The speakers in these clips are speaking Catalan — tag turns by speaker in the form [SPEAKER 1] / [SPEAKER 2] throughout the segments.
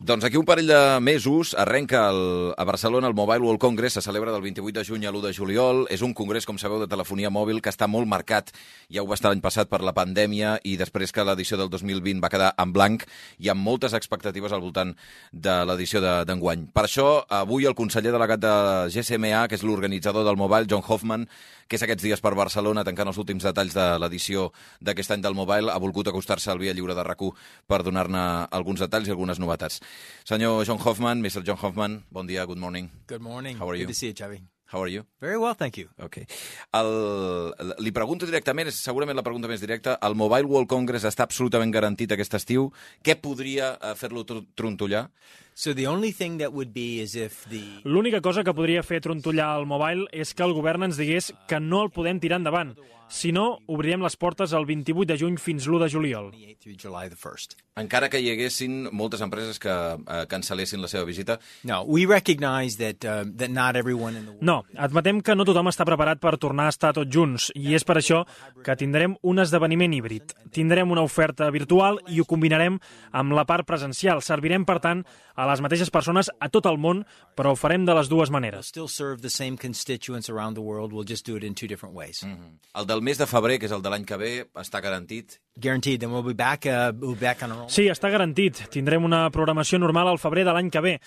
[SPEAKER 1] Doncs aquí un parell de mesos arrenca el, a Barcelona el Mobile World Congress, se celebra del 28 de juny a l'1 de juliol. És un congrés, com sabeu, de telefonia mòbil que està molt marcat, ja ho va estar l'any passat per la pandèmia i després que l'edició del 2020 va quedar en blanc, hi ha moltes expectatives al voltant de l'edició d'enguany. Per això, avui el conseller delegat de GSMA, que és l'organitzador del Mobile, John Hoffman, que és aquests dies per Barcelona, tancant els últims detalls de l'edició d'aquest any del Mobile, ha volgut acostar-se al Via Lliure de rac per donar-ne alguns detalls i algunes novetats. Senyor John Hoffman, Mr. John Hoffman, bon dia, good morning.
[SPEAKER 2] Good morning.
[SPEAKER 1] How are you?
[SPEAKER 2] Good to see you, Xavi.
[SPEAKER 1] How are you?
[SPEAKER 2] Very well, thank you.
[SPEAKER 1] Okay. El, li pregunto directament, és segurament la pregunta més directa, el Mobile World Congress està absolutament garantit aquest estiu? Què podria eh, fer-lo tr trontollar?
[SPEAKER 2] So the only thing that would be is if the
[SPEAKER 3] L'única cosa que podria fer trontollar el mobile és que el govern ens digués que no el podem tirar endavant. Si no, obrirem les portes el 28 de juny fins l'1 de juliol.
[SPEAKER 2] 28 through July the 1st.
[SPEAKER 1] Encara que hi haguessin moltes empreses que eh, cancel·lessin la seva visita,
[SPEAKER 2] No, we recognize that uh, that not everyone in the world
[SPEAKER 3] No, admetem que no tothom està preparat per tornar a estar tots junts i és per això que tindrem un esdeveniment híbrid. Tindrem una oferta virtual i ho combinarem amb la part presencial. Servirem, per tant, a les mateixes persones a tot el món, però ho farem de les dues maneres.
[SPEAKER 2] still serve the same constituents around the world. We'll just do it in two different ways.
[SPEAKER 1] el del mes de febrer, que és el de l'any que ve, està garantit.
[SPEAKER 2] Guaranteed. Then we'll be back. Uh, we'll be back on our own.
[SPEAKER 3] Sí, està garantit. Tindrem una programació normal al febrer de l'any que ve.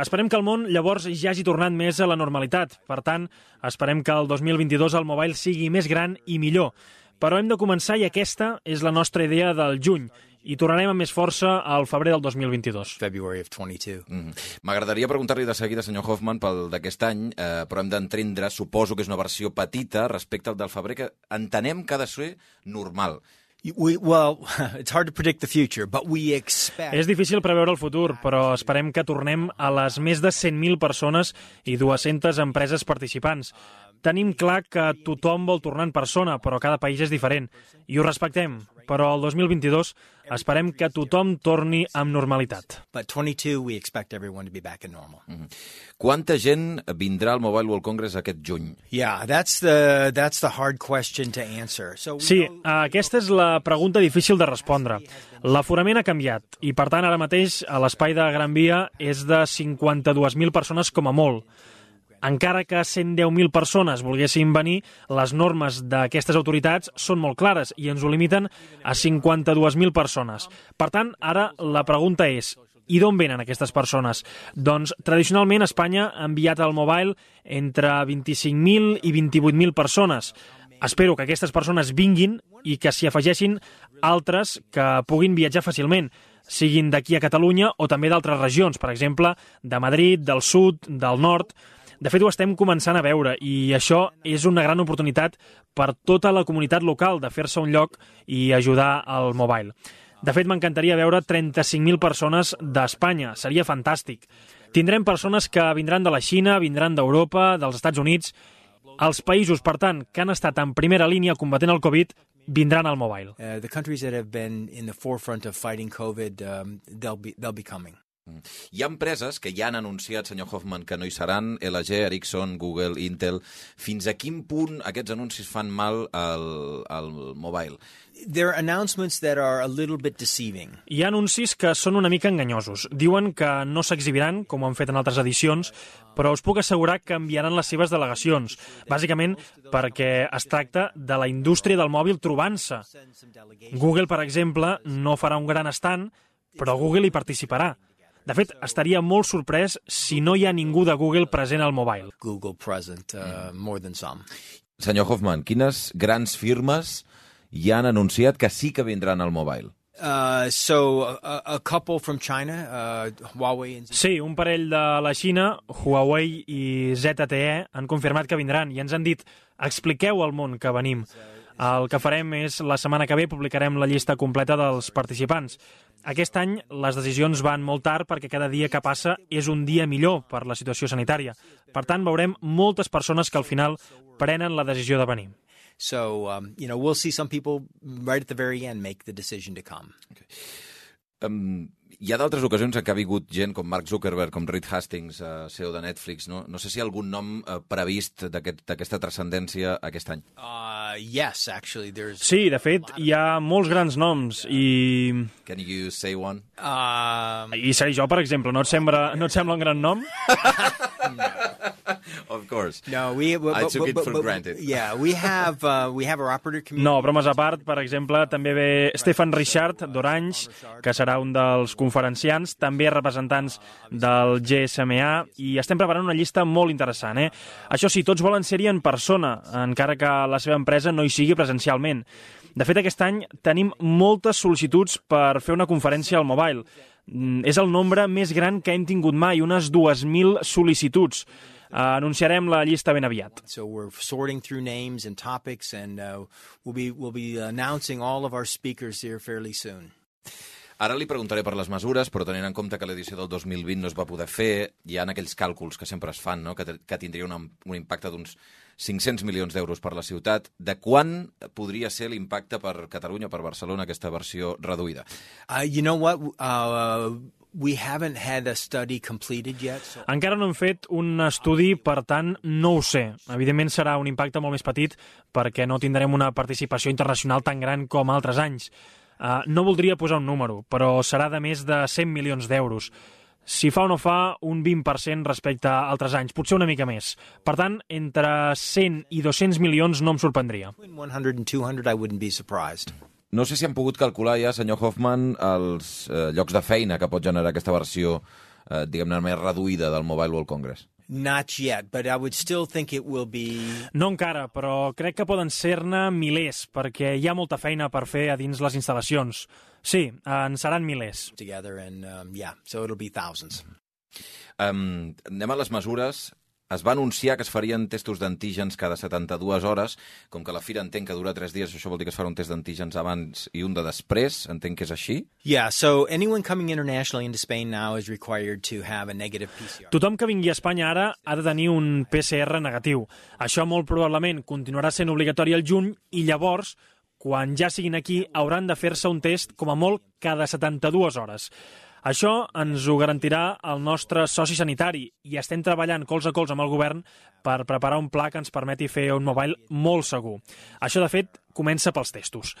[SPEAKER 3] Esperem que el món llavors ja hagi tornat més a la normalitat. Per tant, esperem que el 2022 el mobile sigui més gran i millor. Però hem de començar i aquesta és la nostra idea del juny. I tornarem amb més força al febrer del 2022.
[SPEAKER 2] February of 22.
[SPEAKER 1] Mm. M'agradaria preguntar-li de seguida, senyor Hoffman, pel d'aquest any, eh, però hem d'entendre, suposo que és una versió petita respecte al del febrer, que entenem que ha de ser normal.
[SPEAKER 2] We, well, it's hard to predict the future, but we expect.
[SPEAKER 3] És difícil preveure el futur, però esperem que tornem a les més de 100.000 persones i 200 empreses participants. Tenim clar que tothom vol tornar en persona, però cada país és diferent. I ho respectem, però el 2022 esperem que tothom torni amb normalitat.
[SPEAKER 2] But 22, we expect everyone to be back in normal.
[SPEAKER 1] Quanta gent vindrà al Mobile World Congress aquest juny?
[SPEAKER 2] Yeah, that's the that's the hard question to answer. So we
[SPEAKER 3] Sí,
[SPEAKER 2] know-
[SPEAKER 3] aquesta és la pregunta difícil de respondre. L'aforament ha canviat i, per tant, ara mateix a l'espai de Gran Via és de 52.000 persones com a molt. Encara que 110.000 persones volguessin venir, les normes d'aquestes autoritats són molt clares i ens ho limiten a 52.000 persones. Per tant, ara la pregunta és, i d'on venen aquestes persones? Doncs, tradicionalment, Espanya ha enviat al mobile entre 25.000 i 28.000 persones. Espero que aquestes persones vinguin i que s'hi afegeixin altres que puguin viatjar fàcilment, siguin d'aquí a Catalunya o també d'altres regions, per exemple, de Madrid, del sud, del nord... De fet, ho estem començant a veure i això és una gran oportunitat per tota la comunitat local de fer-se un lloc i ajudar al mobile. De fet, m'encantaria veure 35.000 persones d'Espanya. Seria fantàstic. Tindrem persones que vindran de la Xina, vindran d'Europa, dels Estats Units. Els països, per tant, que han estat en primera línia combatent el Covid, vindran al mobile.
[SPEAKER 2] Uh, the countries that have been in the forefront of fighting COVID, um, they'll be they'll be coming.
[SPEAKER 1] Hi ha empreses que ja han anunciat, senyor Hoffman, que no hi seran, LG, Ericsson, Google, Intel. Fins a quin punt aquests anuncis fan mal al, al mobile?
[SPEAKER 2] There are announcements that are a little bit deceiving.
[SPEAKER 3] Hi ha anuncis que són una mica enganyosos. Diuen que no s'exhibiran, com ho han fet en altres edicions, però us puc assegurar que enviaran les seves delegacions, bàsicament perquè es tracta de la indústria del mòbil trobant-se. Google, per exemple, no farà un gran estant, però Google hi participarà. De fet, estaria molt sorprès si no hi ha ningú de Google present al mobile.
[SPEAKER 2] Google present uh, more than some.
[SPEAKER 1] Senyor Hoffman, quines grans firmes ja han anunciat que sí que vindran al mobile?
[SPEAKER 2] Uh, so a, a couple from China, uh, Huawei and
[SPEAKER 3] Sí, un parell de la Xina, Huawei i ZTE, han confirmat que vindran i ens han dit expliqueu al món que venim. El que farem és, la setmana que ve, publicarem la llista completa dels participants. Aquest any les decisions van molt tard perquè cada dia que passa és un dia millor per la situació sanitària. Per tant, veurem moltes persones que al final prenen la decisió de venir.
[SPEAKER 2] So, um, you know, we'll see some people right at the very end make the decision to come.
[SPEAKER 1] Um, hi ha d'altres ocasions en què ha vingut gent com Mark Zuckerberg, com Reed Hastings, uh, CEO de Netflix, no? No sé si hi ha algun nom uh, previst d'aquest- d'aquesta transcendència aquest any.
[SPEAKER 2] Uh, Uh, yes, actually, there's.
[SPEAKER 3] Sí, de fet, hi ha molts grans noms i...
[SPEAKER 1] Can you say one?
[SPEAKER 2] Um,
[SPEAKER 3] I seré jo, per exemple, no et sembla, no et sembla un gran nom?
[SPEAKER 1] Of course.
[SPEAKER 2] no, we. But,
[SPEAKER 1] I
[SPEAKER 2] but-
[SPEAKER 1] took it
[SPEAKER 2] but-
[SPEAKER 1] for
[SPEAKER 2] but-
[SPEAKER 1] granted.
[SPEAKER 2] Yeah, we have uh, we have our operator community.
[SPEAKER 3] No, bromes a part, per exemple, també ve Stefan Richard d'Orange, que serà un dels conferenciants, també representants del GSMA, i estem preparant una llista molt interessant. Eh? Això sí, tots volen ser-hi en persona, encara que la seva empresa no hi sigui presencialment. De fet, aquest any tenim moltes sol·licituds per fer una conferència al Mobile. Mm, És el nombre més gran que hem tingut mai, unes 2.000 sol·licituds. Uh, anunciarem la llista ben aviat.
[SPEAKER 2] So we're sorting through names and topics, and uh, we'll be we'll be announcing all of our speakers here fairly soon.
[SPEAKER 1] Ara li preguntaré per les mesures, però tenint en compte que l'edició del 2020 no es va poder fer, hi ha aquells càlculs que sempre es fan, no? que, que tindria una, un impacte d'uns 500 milions d'euros per la ciutat. De quan podria ser l'impacte per Catalunya, per Barcelona, aquesta versió reduïda?
[SPEAKER 2] Uh, you know what? Uh, we haven't had a study completed yet. So
[SPEAKER 3] Encara no hem fet un estudi, per tant, no ho sé. Evidentment serà un impacte molt més petit perquè no tindrem una participació internacional tan gran com altres anys. Uh, no voldria posar un número, però serà de més de 100 milions d'euros. Si fa o no fa, un 20% respecte a altres anys, potser una mica més. Per tant, entre 100 i 200 milions no em sorprendria.
[SPEAKER 2] between 100 and 200, I wouldn't be surprised.
[SPEAKER 1] No sé si han pogut calcular ja, senyor Hoffman, els eh, llocs de feina que pot generar aquesta versió, eh, diguem-ne, més reduïda del Mobile World Congress.
[SPEAKER 2] Not yet, but I would still think it will be.
[SPEAKER 3] No encara, però crec que poden ser-ne milers, perquè hi ha molta feina per fer a dins les instal·lacions. Sí, en seran milers.
[SPEAKER 2] together and um, yeah so it'll be thousands
[SPEAKER 1] Um, anem a les mesures. Es va anunciar que es farien testos d'antígens cada 72 hores. Com que la fira entenc que dura 3 dies, això vol dir que es farà un test d'antígens abans i un de després. Entenc que és així.
[SPEAKER 2] yeah so anyone coming internationally into spain now is required to have a negative pcr
[SPEAKER 3] Tothom que vingui a Espanya ara ha de tenir un PCR negatiu. Això molt probablement continuarà sent obligatori al juny i llavors, quan ja siguin aquí, hauran de fer-se un test com a molt cada 72 hores. Això ens ho garantirà el nostre soci sanitari i estem treballant colze a colze amb el govern per preparar un pla que ens permeti fer un mobile molt segur. Això, de fet, comença pels testos.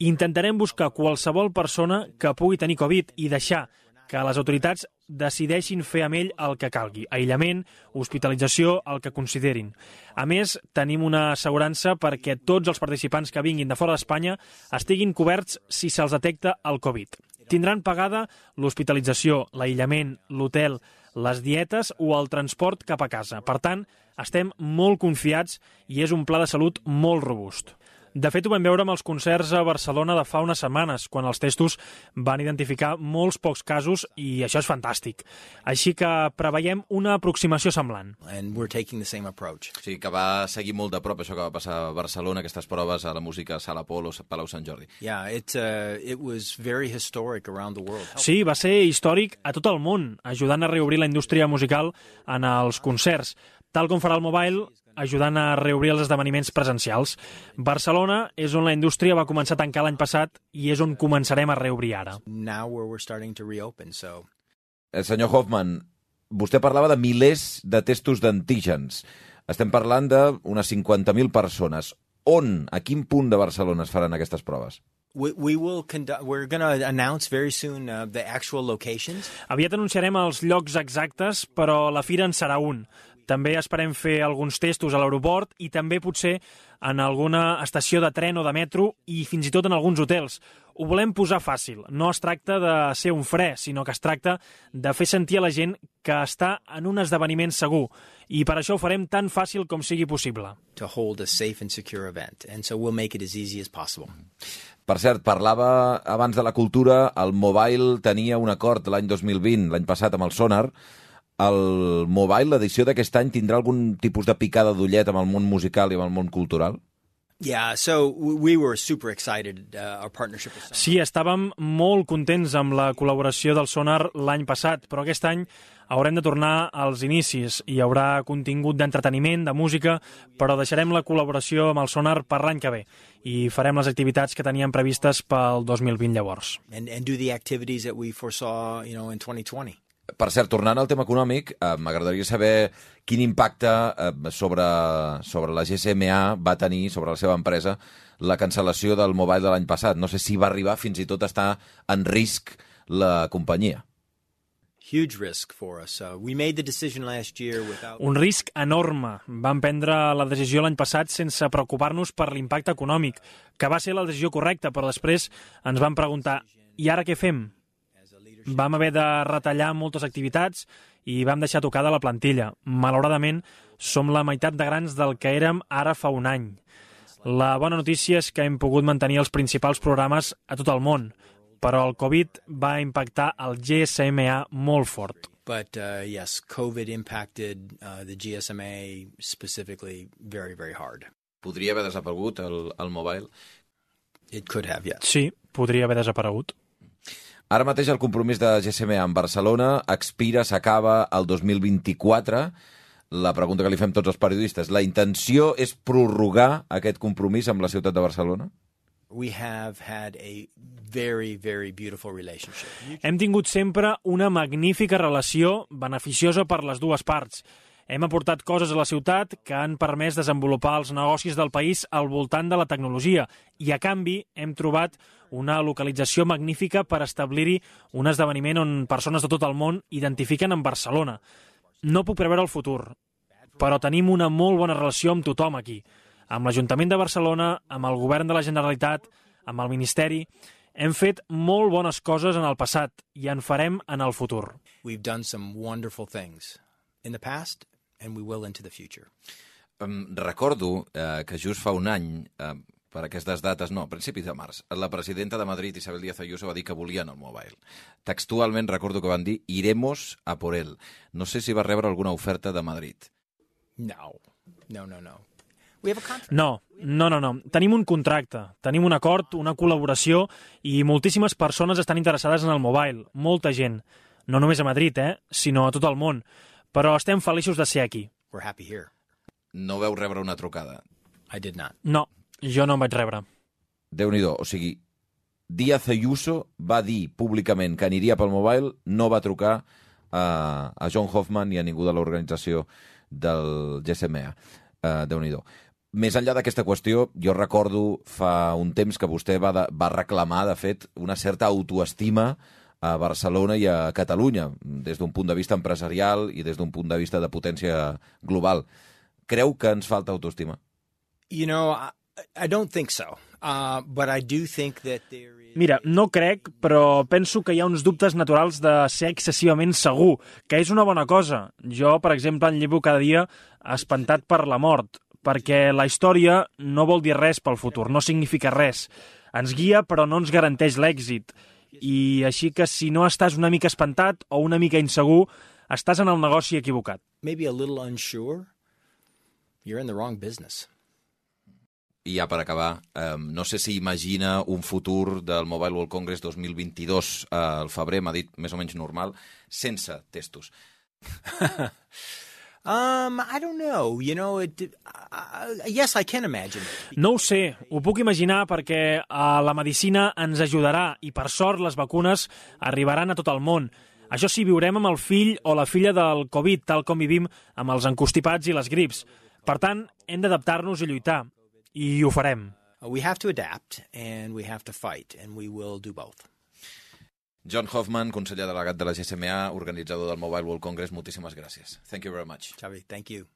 [SPEAKER 3] Intentarem buscar qualsevol persona que pugui tenir Covid i deixar que les autoritats decideixin fer amb ell el que calgui. Aïllament, hospitalització, el que considerin. A més, tenim una assegurança perquè tots els participants que vinguin de fora d'Espanya estiguin coberts si se'ls detecta el Covid. Tindran pagada l'hospitalització, l'aïllament, l'hotel, les dietes o el transport cap a casa. Per tant, estem molt confiats i és un pla de salut molt robust. De fet, ho vam veure amb els concerts a Barcelona de fa unes setmanes, quan els testos van identificar molts pocs casos i això és fantàstic. Així que preveiem una aproximació semblant.
[SPEAKER 2] and we're taking the same approach
[SPEAKER 1] O sigui, que va seguir molt de prop això que va passar a Barcelona, aquestes proves a la música a Sala Polo, Palau Sant Jordi.
[SPEAKER 2] yeah it uh, it was very historic around the world
[SPEAKER 3] Sí, va ser històric a tot el món, ajudant a reobrir la indústria musical en els concerts, tal com farà el Mobile, ajudant a reobrir els esdeveniments presencials. Barcelona és on la indústria va començar a tancar l'any passat i és on començarem a reobrir ara.
[SPEAKER 2] now where we're starting to reopen so
[SPEAKER 1] El senyor Hoffman, vostè parlava de milers de testos d'antígens. Estem parlant d'unes 50.000 persones. On, a quin punt de Barcelona es faran aquestes proves?
[SPEAKER 2] we, we will conduct we're going to announce very soon uh, the actual locations
[SPEAKER 3] Aviat anunciarem els llocs exactes, però la fira en serà un. També esperem fer alguns testos a l'aeroport i també potser en alguna estació de tren o de metro i fins i tot en alguns hotels. Ho volem posar fàcil. No es tracta de ser un fre, sinó que es tracta de fer sentir a la gent que està en un esdeveniment segur. I per això ho farem tan fàcil com sigui possible.
[SPEAKER 2] to hold a safe and secure event and so we'll make it as easy as possible
[SPEAKER 1] Per cert, parlava abans de la cultura, el Mobile tenia un acord l'any 2020, l'any passat, amb el Sonar. El Mobile, l'edició d'aquest any, tindrà algun tipus de picada d'ullet amb el món musical i amb el món cultural?
[SPEAKER 2] yeah so we we were super excited uh, our partnership with Sonos.
[SPEAKER 3] Sí, estàvem molt contents amb la col·laboració del Sonar l'any passat, però aquest any haurem de tornar als inicis. Hi haurà contingut d'entreteniment, de música, però deixarem la col·laboració amb el Sonar per l'any que ve i farem les activitats que teníem previstes pel 2020 llavors.
[SPEAKER 2] and and do the activities that we foresaw you know in 2020
[SPEAKER 1] Per cert, tornant al tema econòmic, eh, m'agradaria saber quin impacte eh, sobre, sobre la GSMA va tenir, sobre la seva empresa, la cancel·lació del mobile de l'any passat. No sé si va arribar fins i tot a estar en risc la companyia.
[SPEAKER 2] Huge risk for us. Uh, we made the decision last year without...
[SPEAKER 3] Un risc enorme. Vam prendre la decisió l'any passat sense preocupar-nos per l'impacte econòmic, que va ser la decisió correcta, però després ens vam preguntar i ara què fem? Vam haver de retallar moltes activitats i vam deixar tocada la plantilla. Malauradament, som la meitat de grans del que érem ara fa un any. La bona notícia és que hem pogut mantenir els principals programes a tot el món, però el Covid va impactar el GSMA molt fort.
[SPEAKER 2] But uh, yes, COVID impacted uh, the GSMA specifically very, very hard.
[SPEAKER 1] Podria haver desaparegut el, el mobile?
[SPEAKER 2] It could have, yes.
[SPEAKER 3] Sí, podria haver desaparegut.
[SPEAKER 1] Ara mateix el compromís de GSMA en Barcelona expira, s'acaba el 2024. La pregunta que li fem tots els periodistes, la intenció és prorrogar aquest compromís amb la ciutat de Barcelona?
[SPEAKER 2] We have had a very, very beautiful relationship.
[SPEAKER 3] Hem tingut sempre una magnífica relació beneficiosa per les dues parts. Hem aportat coses a la ciutat que han permès desenvolupar els negocis del país al voltant de la tecnologia i, a canvi, hem trobat una localització magnífica per establir-hi un esdeveniment on persones de tot el món identifiquen en Barcelona. No puc preveure el futur, però tenim una molt bona relació amb tothom aquí, amb l'Ajuntament de Barcelona, amb el Govern de la Generalitat, amb el Ministeri... Hem fet molt bones coses en el passat i en farem en el futur.
[SPEAKER 2] We've done some wonderful things in the past, and we will into the future.
[SPEAKER 1] Um, recordo eh, que just fa un any, eh, per aquestes dates, no, a principis de març, la presidenta de Madrid, Isabel Díaz Ayuso, va dir que volien el mobile. Textualment recordo que van dir iremos a por él. No sé si va rebre alguna oferta de Madrid.
[SPEAKER 2] No, no, no, no. We have a contract.
[SPEAKER 3] No, no, no, no. Tenim un contracte, tenim un acord, una col·laboració i moltíssimes persones estan interessades en el mobile, molta gent. No només a Madrid, eh, sinó a tot el món. Però estem feliços de ser aquí.
[SPEAKER 2] We're happy here.
[SPEAKER 1] No veu rebre una trucada.
[SPEAKER 2] I did not.
[SPEAKER 3] No, jo no en vaig rebre.
[SPEAKER 1] déu nhi o sigui, Díaz Ayuso va dir públicament que aniria pel mobile, no va trucar a, a John Hoffman ni a ningú de l'organització del GSMA. Uh, déu nhi Més enllà d'aquesta qüestió, jo recordo fa un temps que vostè va, de, va reclamar, de fet, una certa autoestima a Barcelona i a Catalunya, des d'un punt de vista empresarial i des d'un punt de vista de potència global. Creu que ens falta autoestima?
[SPEAKER 2] You know, I, I don't think so. Uh, but I do think that there is...
[SPEAKER 3] Mira, no crec, però penso que hi ha uns dubtes naturals de ser excessivament segur, que és una bona cosa. Jo, per exemple, en llevo cada dia espantat per la mort, perquè la història no vol dir res pel futur, no significa res. Ens guia, però no ens garanteix l'èxit. I així que si no estàs una mica espantat o una mica insegur, estàs en el negoci equivocat.
[SPEAKER 2] maybe a little unsure, you're in the wrong business.
[SPEAKER 1] I ja per acabar, eh, no sé si imagina un futur del Mobile World Congress 2022 eh, al febrer, m'ha dit més o menys normal, sense testos.
[SPEAKER 2] Um, I don't know. You know, it. Uh, yes, I can imagine.
[SPEAKER 3] No ho sé, ho puc imaginar perquè eh, la medicina ens ajudarà i per sort les vacunes arribaran a tot el món. Això sí, viurem amb el fill o la filla del Covid, tal com vivim amb els encostipats i les grips. Per tant, hem d'adaptar-nos i lluitar. I ho farem.
[SPEAKER 2] Uh, we have to adapt and we have to fight, and we will do both.
[SPEAKER 1] John Hoffman, conseller delegat de la GSMA, organitzador del Mobile World Congress, moltíssimes gràcies. Thank you very much.
[SPEAKER 2] Chavi, thank you.